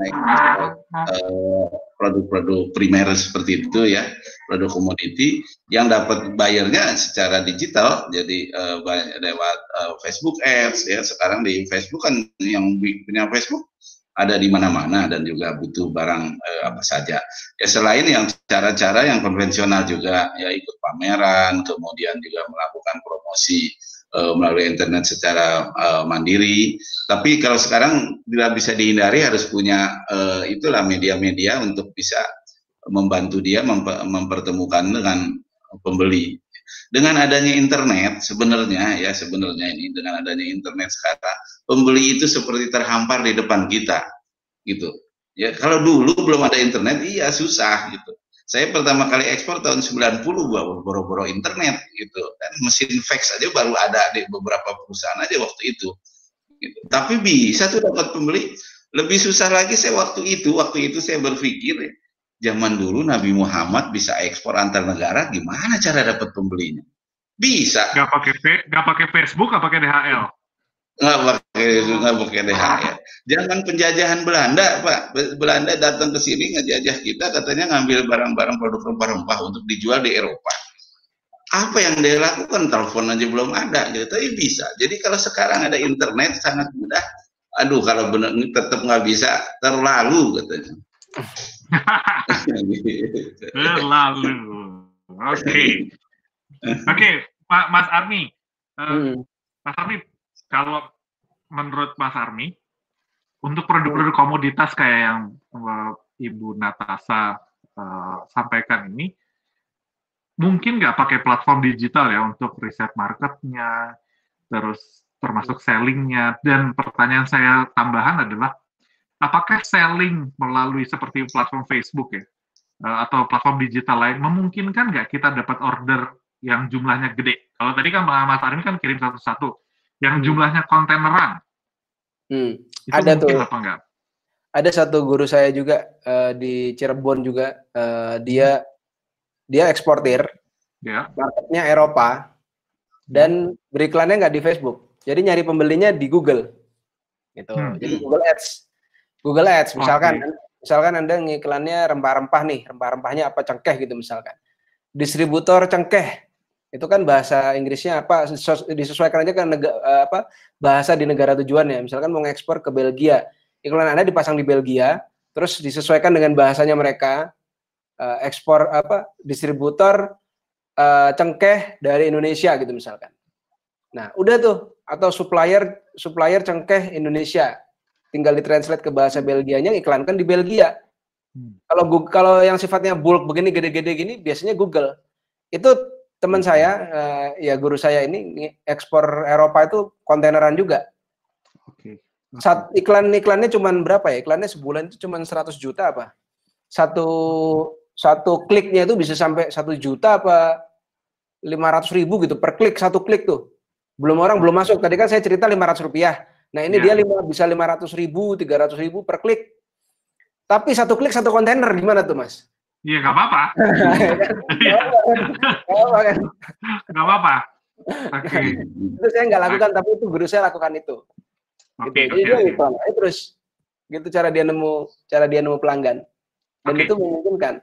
eh, produk-produk primer seperti itu ya, produk komoditi yang dapat bayarnya secara digital, jadi ba- lewat eh, Facebook Ads ya. Sekarang di Facebook kan yang punya Facebook ada di mana-mana dan juga butuh barang eh, apa saja. Ya selain yang cara-cara yang konvensional juga ya ikut pameran, kemudian juga melakukan promosi eh, melalui internet secara eh, mandiri. Tapi kalau sekarang tidak bisa dihindari harus punya eh, itulah media-media untuk bisa membantu dia mempe- mempertemukan dengan pembeli. Dengan adanya internet sebenarnya ya sebenarnya ini dengan adanya internet sekarang pembeli itu seperti terhampar di depan kita gitu. Ya kalau dulu belum ada internet iya susah gitu. Saya pertama kali ekspor tahun 90 gua boro-boro internet gitu. Dan mesin fax aja baru ada di beberapa perusahaan aja waktu itu. Gitu. Tapi bisa tuh dapat pembeli. Lebih susah lagi saya waktu itu, waktu itu saya berpikir zaman dulu Nabi Muhammad bisa ekspor antar negara, gimana cara dapat pembelinya? Bisa. Gak pakai gak pakai Facebook, gak pakai DHL. Nggak pakai nggak pakai DHL. Jangan penjajahan Belanda, Pak. Belanda datang ke sini ngejajah kita, katanya ngambil barang-barang produk rempah-rempah untuk dijual di Eropa. Apa yang dia lakukan? Telepon aja belum ada, gitu. Tapi bisa. Jadi kalau sekarang ada internet sangat mudah. Aduh, kalau benar tetap nggak bisa, terlalu katanya. terlalu. Oke. Okay. Oke, okay, Pak Mas Armi. Uh, hmm. Mas Armi, kalau menurut Mas Armi, untuk produk-produk komoditas kayak yang uh, Ibu Natasa uh, sampaikan ini, mungkin nggak pakai platform digital ya untuk riset marketnya, terus termasuk sellingnya. Dan pertanyaan saya tambahan adalah, apakah selling melalui seperti platform Facebook ya, uh, atau platform digital lain, memungkinkan nggak kita dapat order yang jumlahnya gede? Kalau tadi kan Mas Armi kan kirim satu-satu, yang jumlahnya kontaineran. Hmm. ada tuh. Apa enggak? Ada satu guru saya juga uh, di Cirebon juga uh, dia dia eksportir. Ya. Marketnya Eropa dan beriklannya nggak di Facebook. Jadi nyari pembelinya di Google. Gitu. Hmm. Jadi Google Ads. Google Ads misalkan okay. misalkan Anda ngiklannya rempah-rempah nih, rempah-rempahnya apa cengkeh gitu misalkan. Distributor cengkeh itu kan bahasa Inggrisnya apa disesuaikan aja kan nega, eh, apa bahasa di negara tujuan ya. Misalkan mau ngekspor ke Belgia iklan anda dipasang di Belgia terus disesuaikan dengan bahasanya mereka uh, ekspor apa distributor uh, cengkeh dari Indonesia gitu misalkan. Nah udah tuh atau supplier supplier cengkeh Indonesia. Tinggal ditranslate ke bahasa Belgianya iklankan di Belgia. Hmm. kalau kalau yang sifatnya bulk begini gede-gede gini biasanya Google. Itu teman saya uh, ya guru saya ini ekspor Eropa itu kontaineran juga. Oke. Okay. Saat iklan iklannya cuma berapa ya? Iklannya sebulan itu cuma 100 juta apa? Satu satu kliknya itu bisa sampai satu juta apa lima ratus ribu gitu per klik satu klik tuh. Belum orang belum masuk. Tadi kan saya cerita lima ratus rupiah. Nah ini ya. dia lima, bisa lima ratus ribu, tiga ratus ribu per klik. Tapi satu klik satu kontainer gimana tuh mas? Iya nggak apa-apa. Nggak apa-apa. Oke. Itu saya nggak lakukan, tapi itu guru saya lakukan itu. Oke. Okay, gitu. Jadi okay, okay. terus gitu cara dia nemu cara dia nemu pelanggan dan okay. itu memungkinkan.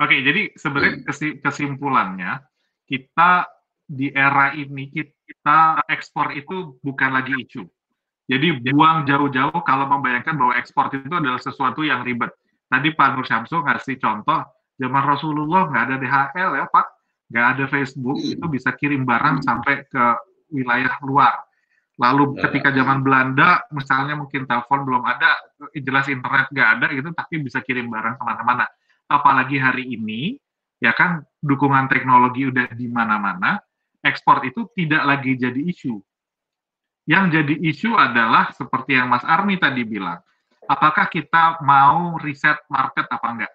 Oke, okay, jadi sebenarnya kesimpulannya kita di era ini kita ekspor itu bukan lagi isu. Jadi buang jauh-jauh kalau membayangkan bahwa ekspor itu adalah sesuatu yang ribet tadi Pak Nur Syamsu ngasih contoh zaman Rasulullah nggak ada DHL ya Pak, nggak ada Facebook hmm. itu bisa kirim barang sampai ke wilayah luar. Lalu ya. ketika zaman Belanda, misalnya mungkin telepon belum ada, jelas internet nggak ada gitu, tapi bisa kirim barang ke mana-mana. Apalagi hari ini, ya kan dukungan teknologi udah di mana-mana, ekspor itu tidak lagi jadi isu. Yang jadi isu adalah seperti yang Mas Armi tadi bilang, apakah kita mau riset market apa enggak?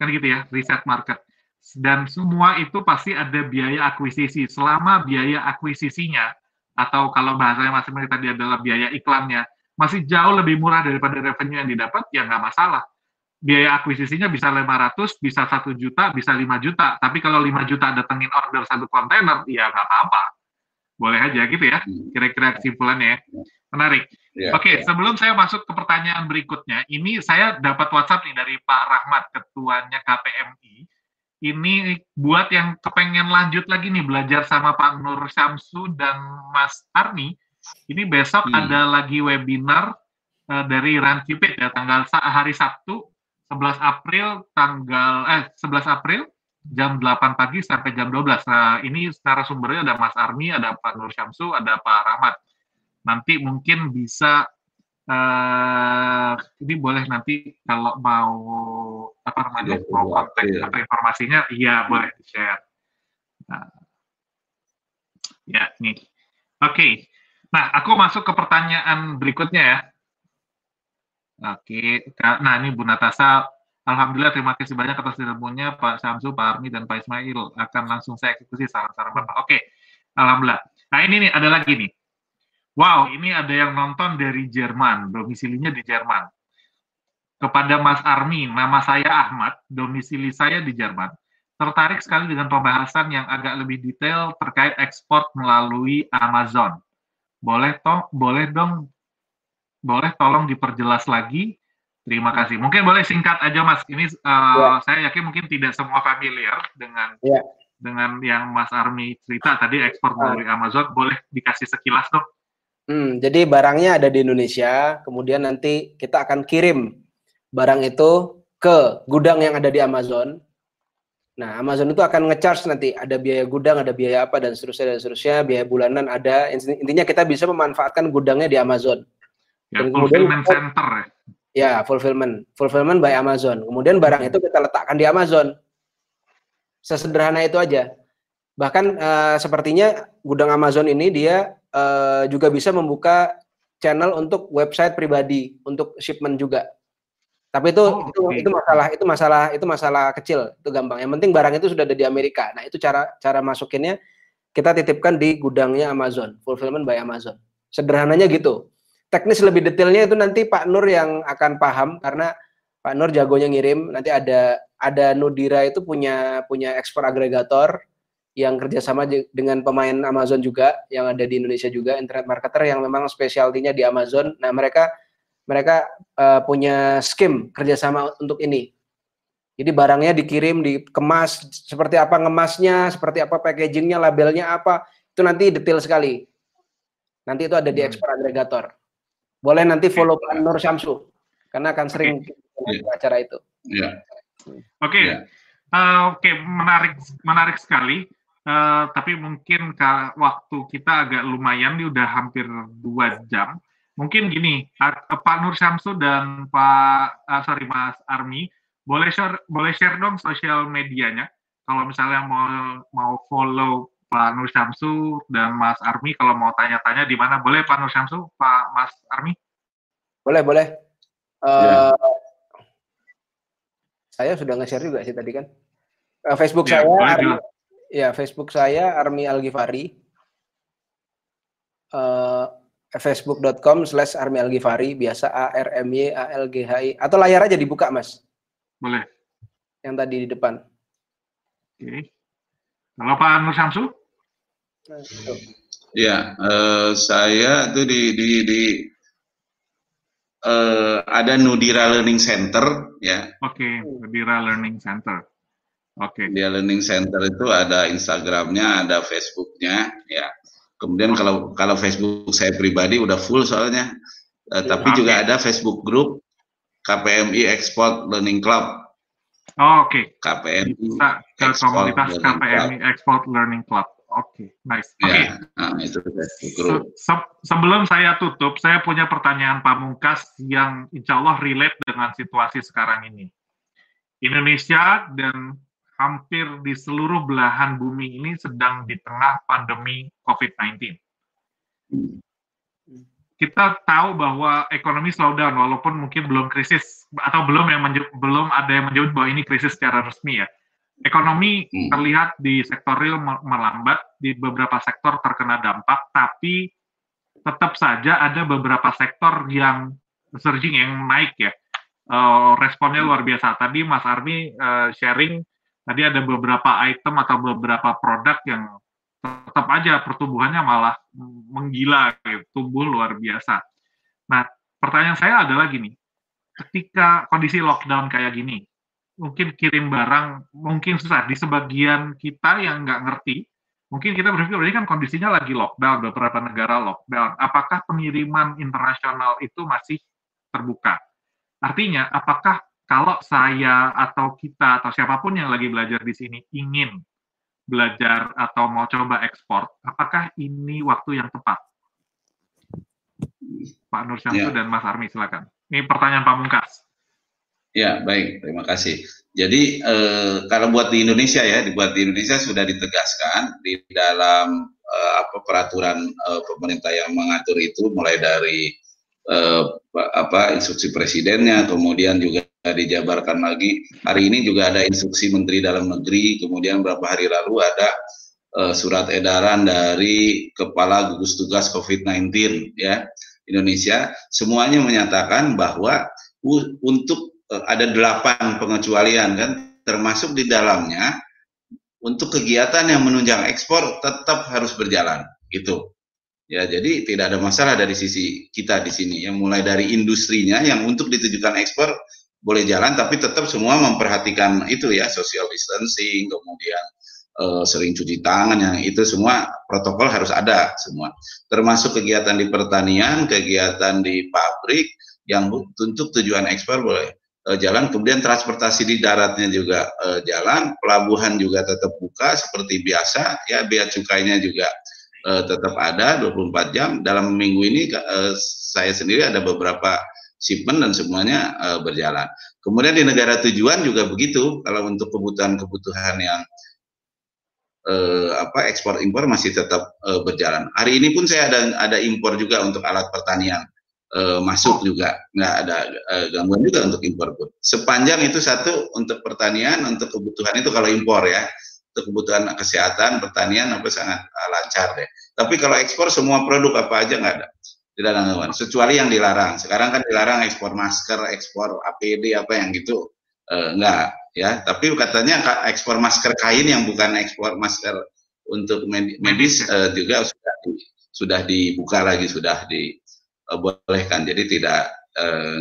Kan gitu ya, riset market. Dan semua itu pasti ada biaya akuisisi. Selama biaya akuisisinya, atau kalau bahasanya Mas Emil tadi adalah biaya iklannya, masih jauh lebih murah daripada revenue yang didapat, ya nggak masalah. Biaya akuisisinya bisa 500, bisa 1 juta, bisa 5 juta. Tapi kalau 5 juta datengin order satu kontainer, ya nggak apa-apa. Boleh aja gitu ya, hmm. kira-kira kesimpulannya ya. Menarik. Ya, Oke, sebelum saya masuk ke pertanyaan berikutnya, ini saya dapat WhatsApp nih dari Pak Rahmat, ketuanya KPMI. Ini buat yang kepengen lanjut lagi nih belajar sama Pak Nur Syamsu dan Mas Arni. Ini besok hmm. ada lagi webinar uh, dari Run Cupid ya, tanggal hari Sabtu 11 April tanggal eh 11 April jam 8 pagi sampai jam 12. Nah, ini secara sumbernya ada Mas Arni, ada Pak Nur Syamsu, ada Pak Rahmat nanti mungkin bisa uh, ini boleh nanti kalau mau apa namanya ya, mau kontak ya. apa informasinya iya boleh di share Nah. Ya, nih. Oke. Nah, aku masuk ke pertanyaan berikutnya ya. Oke. Nah, ini Bu Natasa. Alhamdulillah, terima kasih banyak atas ilmunya Pak Samsu, Pak Armi, dan Pak Ismail. Akan langsung saya eksekusi saran-saran Bapak. Oke. Alhamdulillah. Nah, ini nih, ada lagi nih. Wow, ini ada yang nonton dari Jerman, domisilinya di Jerman. Kepada Mas Armi, nama saya Ahmad, domisili saya di Jerman tertarik sekali dengan pembahasan yang agak lebih detail terkait ekspor melalui Amazon. Boleh toh, boleh dong, boleh tolong diperjelas lagi. Terima kasih. Mungkin boleh singkat aja Mas. Ini uh, ya. saya yakin mungkin tidak semua familiar dengan ya. dengan yang Mas Armi cerita tadi ekspor ah. melalui Amazon. Boleh dikasih sekilas dong? Hmm, jadi barangnya ada di Indonesia, kemudian nanti kita akan kirim barang itu ke gudang yang ada di Amazon Nah, Amazon itu akan ngecharge nanti ada biaya gudang, ada biaya apa dan seterusnya dan seterusnya, biaya bulanan ada. Intinya kita bisa memanfaatkan gudangnya di Amazon. Ya, dan fulfillment kemudian, center ya. Ya, fulfillment, fulfillment by Amazon. Kemudian barang itu kita letakkan di Amazon. Sesederhana itu aja. Bahkan uh, sepertinya gudang Amazon ini dia uh, juga bisa membuka channel untuk website pribadi untuk shipment juga. Tapi itu oh, itu okay. itu masalah itu masalah itu masalah kecil, itu gampang. Yang penting barang itu sudah ada di Amerika. Nah, itu cara cara masukinnya kita titipkan di gudangnya Amazon, fulfillment by Amazon. Sederhananya gitu. Teknis lebih detailnya itu nanti Pak Nur yang akan paham karena Pak Nur jagonya ngirim. Nanti ada ada Nudira itu punya punya ekspor agregator yang kerjasama dengan pemain Amazon juga yang ada di Indonesia juga internet marketer yang memang spesialtinya di Amazon. Nah mereka mereka uh, punya skim kerjasama untuk ini. Jadi barangnya dikirim, dikemas, seperti apa ngemasnya, seperti apa packagingnya, labelnya apa, itu nanti detail sekali. Nanti itu ada di hmm. ekspor agregator. Boleh nanti follow Pak Nur Syamsu, karena akan sering okay. acara itu. Yeah. Oke, okay. yeah. uh, oke okay. menarik, menarik sekali. Uh, tapi mungkin waktu kita agak lumayan, ini udah hampir dua jam mungkin gini, Pak Nur Syamsu dan Pak uh, sorry Mas Armi, boleh share boleh share dong sosial medianya. Kalau misalnya mau mau follow Pak Nur Syamsu dan Mas Armi, kalau mau tanya-tanya di mana boleh Pak Nur Syamsu, Pak Mas Armi? Boleh boleh. Uh, ya. Saya sudah nge-share juga sih tadi kan. Uh, Facebook ya, saya, Armi, ya Facebook saya Armi Algifari. Uh, facebook.com slash Armi Algifari, biasa A R M Y A L G H I, atau layar aja dibuka mas. Boleh. Yang tadi di depan. Oke. Kalau Pak Nur Samsu? Ya, uh, saya tuh di di, di uh, ada Nudira Learning Center ya. Oke, okay, Nudira Learning Center. Oke. Okay. Dia Learning Center itu ada Instagramnya, ada Facebooknya, ya. Kemudian kalau kalau Facebook saya pribadi udah full soalnya, uh, tapi juga ada Facebook group KPMI Export Learning Club. Oh, Oke. Okay. KPMI Bisa ke komunitas KPMI Club. Export Learning Club. Oke, okay, nice. Oke. Okay. Ya, nah, itu. Se sebelum saya tutup, saya punya pertanyaan pamungkas yang insya Allah relate dengan situasi sekarang ini. Indonesia dan hampir di seluruh belahan bumi ini sedang di tengah pandemi COVID-19. Kita tahu bahwa ekonomi slowdown walaupun mungkin belum krisis atau belum yang belum ada yang menyebut bahwa ini krisis secara resmi ya. Ekonomi hmm. terlihat di sektor real melambat, di beberapa sektor terkena dampak, tapi tetap saja ada beberapa sektor yang surging yang naik ya. Uh, responnya luar biasa. Tadi Mas Armi uh, sharing tadi ada beberapa item atau beberapa produk yang tetap aja pertumbuhannya malah menggila, gitu, tumbuh luar biasa. Nah, pertanyaan saya adalah gini, ketika kondisi lockdown kayak gini, mungkin kirim barang mungkin susah di sebagian kita yang nggak ngerti, mungkin kita berpikir ini kan kondisinya lagi lockdown, beberapa negara lockdown. Apakah pengiriman internasional itu masih terbuka? Artinya, apakah kalau saya atau kita atau siapa pun yang lagi belajar di sini ingin belajar atau mau coba ekspor, apakah ini waktu yang tepat? Pak Nur Syamsu ya. dan Mas Armi, silakan. Ini pertanyaan pamungkas. Ya, baik. Terima kasih. Jadi eh, kalau buat di Indonesia ya, dibuat di Indonesia sudah ditegaskan di dalam eh, apa peraturan eh, pemerintah yang mengatur itu mulai dari eh, apa instruksi presidennya, kemudian juga dijabarkan lagi. Hari ini juga ada instruksi Menteri Dalam Negeri, kemudian beberapa hari lalu ada eh, surat edaran dari Kepala Gugus Tugas COVID-19 ya Indonesia, semuanya menyatakan bahwa untuk ada delapan pengecualian kan, termasuk di dalamnya untuk kegiatan yang menunjang ekspor tetap harus berjalan, gitu. Ya, jadi tidak ada masalah dari sisi kita di sini. Yang mulai dari industrinya yang untuk ditujukan ekspor boleh jalan, tapi tetap semua memperhatikan itu ya, social distancing, kemudian uh, sering cuci tangan, yang itu semua protokol harus ada semua. Termasuk kegiatan di pertanian, kegiatan di pabrik yang untuk tujuan ekspor boleh jalan, kemudian transportasi di daratnya juga uh, jalan, pelabuhan juga tetap buka seperti biasa, ya bea cukainya juga uh, tetap ada 24 jam. Dalam minggu ini saya sendiri ada beberapa shipment dan semuanya berjalan. Kemudian di negara tujuan juga begitu, kalau untuk kebutuhan-kebutuhan yang apa ekspor impor masih tetap berjalan. Hari ini pun saya ada ada impor juga untuk alat pertanian uh, masuk juga nggak ada uh, gangguan juga untuk impor pun. Sepanjang itu satu untuk pertanian untuk kebutuhan itu kalau impor ya untuk kebutuhan kesehatan pertanian apa sangat uh, lancar deh. Tapi kalau ekspor semua produk apa aja nggak ada tidak ada gangguan kecuali yang dilarang. Sekarang kan dilarang ekspor masker, ekspor APD apa yang gitu uh, enggak ya. Tapi katanya ekspor masker kain yang bukan ekspor masker untuk medis uh, juga sudah di, sudah dibuka lagi sudah di uh, bolehkan. Jadi tidak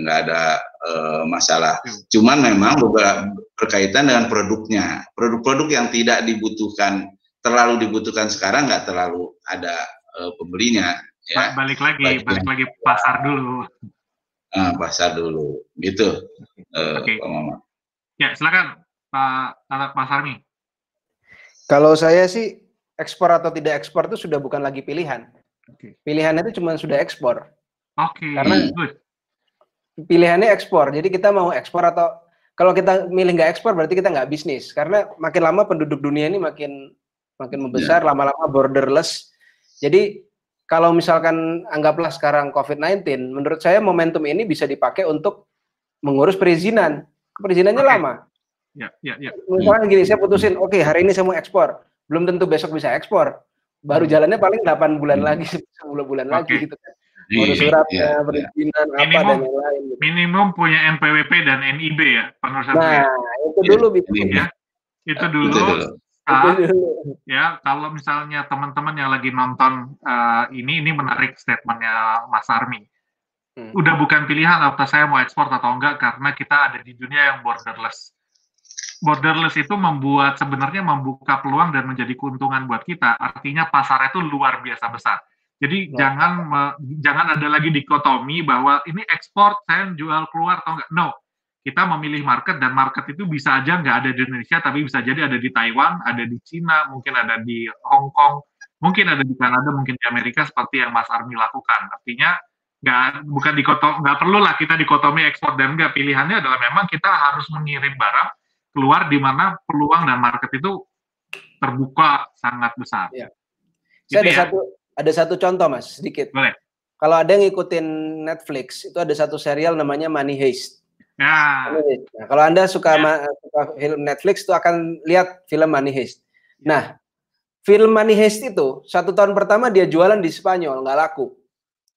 nggak uh, ada uh, masalah. Hmm. Cuman memang beberapa berkaitan dengan produknya. Produk-produk yang tidak dibutuhkan terlalu dibutuhkan sekarang nggak terlalu ada uh, pembelinya. Ya. Balik lagi, balik, balik lagi pasar dulu. Uh, pasar dulu, gitu. Uh, Oke. Okay. Ya, silakan Pak Pak Sarmi. Kalau saya sih ekspor atau tidak ekspor itu sudah bukan lagi pilihan. Okay. Pilihannya itu cuma sudah ekspor. Oke. Okay. Karena pilihannya ekspor. Jadi kita mau ekspor atau kalau kita milih nggak ekspor berarti kita nggak bisnis. Karena makin lama penduduk dunia ini makin makin membesar, ya. lama-lama yeah. borderless. Jadi kalau misalkan anggaplah sekarang COVID-19, menurut saya momentum ini bisa dipakai untuk mengurus perizinan. Perizinannya okay. lama. Ya, ya, ya. Misalkan gini, saya putusin, oke okay, hari ini saya mau ekspor. Belum tentu besok bisa ekspor. Baru hmm. jalannya paling 8 bulan hmm. lagi, 10 bulan okay. lagi gitu kan ngurus suratnya, ya, perizinan, ya. apa minimum, dan yang lain. Gitu. Minimum punya NPWP dan NIB ya, Pak Nah, ya. itu dulu bisa. Ya, itu dulu. Itu dulu. Uh, ya kalau misalnya teman-teman yang lagi nonton uh, ini ini menarik statementnya Mas Armi hmm. udah bukan pilihan apakah saya mau ekspor atau enggak karena kita ada di dunia yang borderless borderless itu membuat sebenarnya membuka peluang dan menjadi keuntungan buat kita artinya pasar itu luar biasa besar jadi ya. jangan me, jangan ada lagi dikotomi bahwa ini ekspor saya jual keluar atau enggak. No, kita memilih market dan market itu bisa aja nggak ada di Indonesia, tapi bisa jadi ada di Taiwan, ada di Cina, mungkin ada di Hong Kong, mungkin ada di Kanada, mungkin di Amerika seperti yang Mas Armi lakukan. Artinya nggak bukan dikotom nggak perlu lah kita dikotomi ekspor dan enggak pilihannya adalah memang kita harus mengirim barang keluar di mana peluang dan market itu terbuka sangat besar. Ya. Saya ada ya. satu ada satu contoh mas sedikit. Boleh. Kalau ada yang ngikutin Netflix itu ada satu serial namanya Money Heist. Ya. Nah, kalau anda suka, ya. suka film Netflix itu akan lihat film Money Heist. Ya. Nah, film Money Heist itu satu tahun pertama dia jualan di Spanyol nggak laku.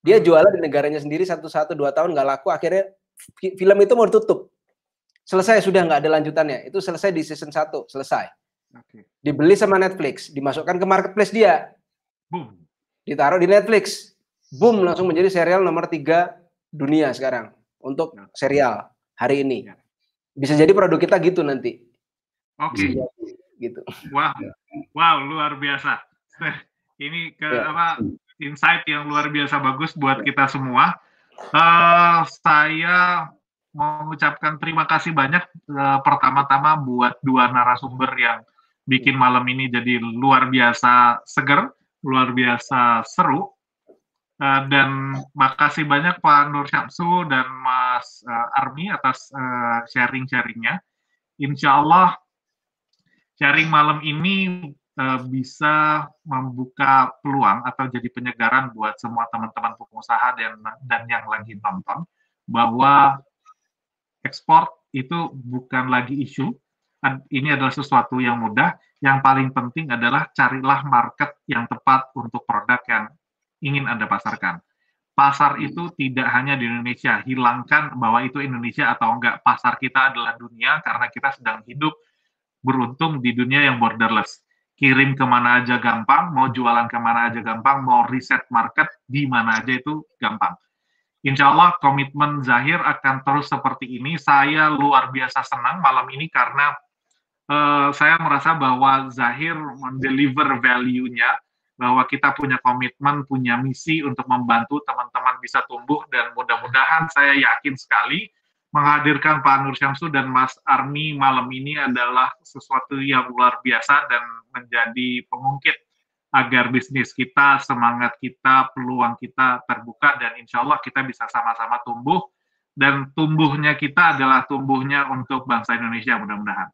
Dia hmm. jualan di negaranya sendiri satu satu dua tahun nggak laku. Akhirnya film itu mau ditutup. Selesai sudah nggak ada lanjutannya. Itu selesai di season 1, selesai. Okay. Dibeli sama Netflix, dimasukkan ke marketplace dia. Boom ditaruh di Netflix. Boom, langsung menjadi serial nomor tiga dunia sekarang untuk ya. serial hari ini. Ya. Bisa jadi produk kita gitu nanti. Oke. Okay. Gitu. Wow, wow, luar biasa. Ini ke ya. apa insight yang luar biasa bagus buat kita semua. Uh, saya mengucapkan terima kasih banyak uh, pertama-tama buat dua narasumber yang bikin malam ini jadi luar biasa seger luar biasa seru. Uh, dan makasih banyak Pak Nur Syamsu dan Mas uh, Armi atas uh, sharing-sharingnya. insya Allah sharing malam ini uh, bisa membuka peluang atau jadi penyegaran buat semua teman-teman pengusaha dan dan yang lagi nonton bahwa ekspor itu bukan lagi isu. Ini adalah sesuatu yang mudah. Yang paling penting adalah carilah market yang tepat untuk produk yang ingin Anda pasarkan pasar itu tidak hanya di Indonesia. Hilangkan bahwa itu Indonesia atau enggak. Pasar kita adalah dunia karena kita sedang hidup beruntung di dunia yang borderless. Kirim ke mana aja gampang, mau jualan ke mana aja gampang, mau riset market di mana aja itu gampang. Insya Allah komitmen Zahir akan terus seperti ini. Saya luar biasa senang malam ini karena uh, saya merasa bahwa Zahir mendeliver value-nya bahwa kita punya komitmen, punya misi untuk membantu teman-teman bisa tumbuh dan mudah-mudahan saya yakin sekali menghadirkan Pak Nur Syamsu dan Mas Armi malam ini adalah sesuatu yang luar biasa dan menjadi pengungkit agar bisnis kita, semangat kita, peluang kita terbuka dan insya Allah kita bisa sama-sama tumbuh dan tumbuhnya kita adalah tumbuhnya untuk bangsa Indonesia mudah-mudahan.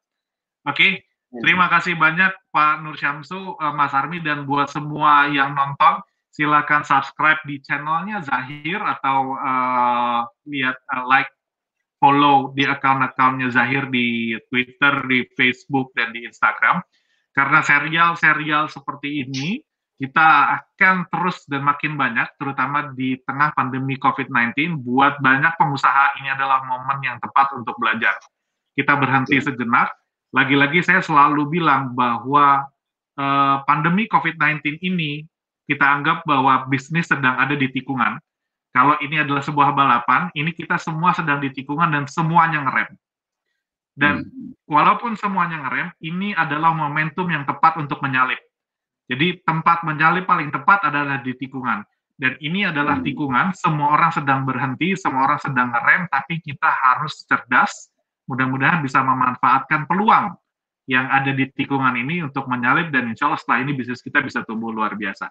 Oke, okay? Terima kasih banyak Pak Nur Syamsu, uh, Mas Armi, dan buat semua yang nonton, silakan subscribe di channelnya Zahir atau uh, lihat uh, like, follow di account-accountnya Zahir di Twitter, di Facebook, dan di Instagram. Karena serial-serial seperti ini kita akan terus dan makin banyak, terutama di tengah pandemi COVID-19, buat banyak pengusaha ini adalah momen yang tepat untuk belajar. Kita berhenti sejenak, lagi-lagi saya selalu bilang bahwa uh, pandemi COVID-19 ini kita anggap bahwa bisnis sedang ada di tikungan. Kalau ini adalah sebuah balapan, ini kita semua sedang di tikungan dan semuanya ngerem. Dan hmm. walaupun semuanya ngerem, ini adalah momentum yang tepat untuk menyalip. Jadi tempat menyalip paling tepat adalah di tikungan. Dan ini adalah hmm. tikungan, semua orang sedang berhenti, semua orang sedang ngerem, tapi kita harus cerdas, mudah-mudahan bisa memanfaatkan peluang yang ada di tikungan ini untuk menyalip dan insya Allah setelah ini bisnis kita bisa tumbuh luar biasa.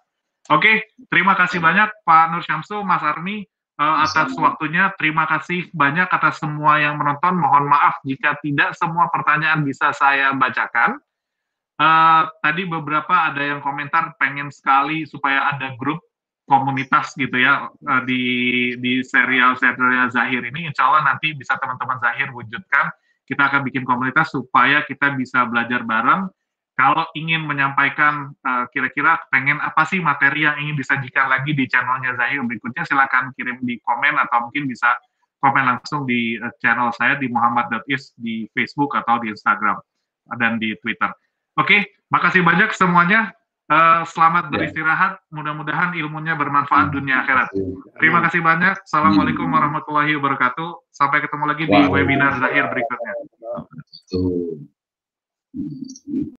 Oke, terima kasih banyak Pak Nur Syamsu, Mas Armi uh, atas waktunya. Terima kasih banyak atas semua yang menonton. Mohon maaf jika tidak semua pertanyaan bisa saya bacakan. Uh, tadi beberapa ada yang komentar pengen sekali supaya ada grup komunitas gitu ya eh, di di serial serial Zahir ini insya Allah nanti bisa teman-teman Zahir wujudkan kita akan bikin komunitas supaya kita bisa belajar bareng kalau ingin menyampaikan eh, kira-kira pengen apa sih materi yang ingin disajikan lagi di channelnya Zahir berikutnya silakan kirim di komen atau mungkin bisa komen langsung di uh, channel saya di Muhammad.is di Facebook atau di Instagram dan di Twitter. Oke, makasih banyak semuanya. Uh, selamat ya. beristirahat. Mudah-mudahan ilmunya bermanfaat dunia akhirat. Terima kasih banyak. Assalamualaikum warahmatullahi wabarakatuh. Sampai ketemu lagi di webinar Zahir berikutnya.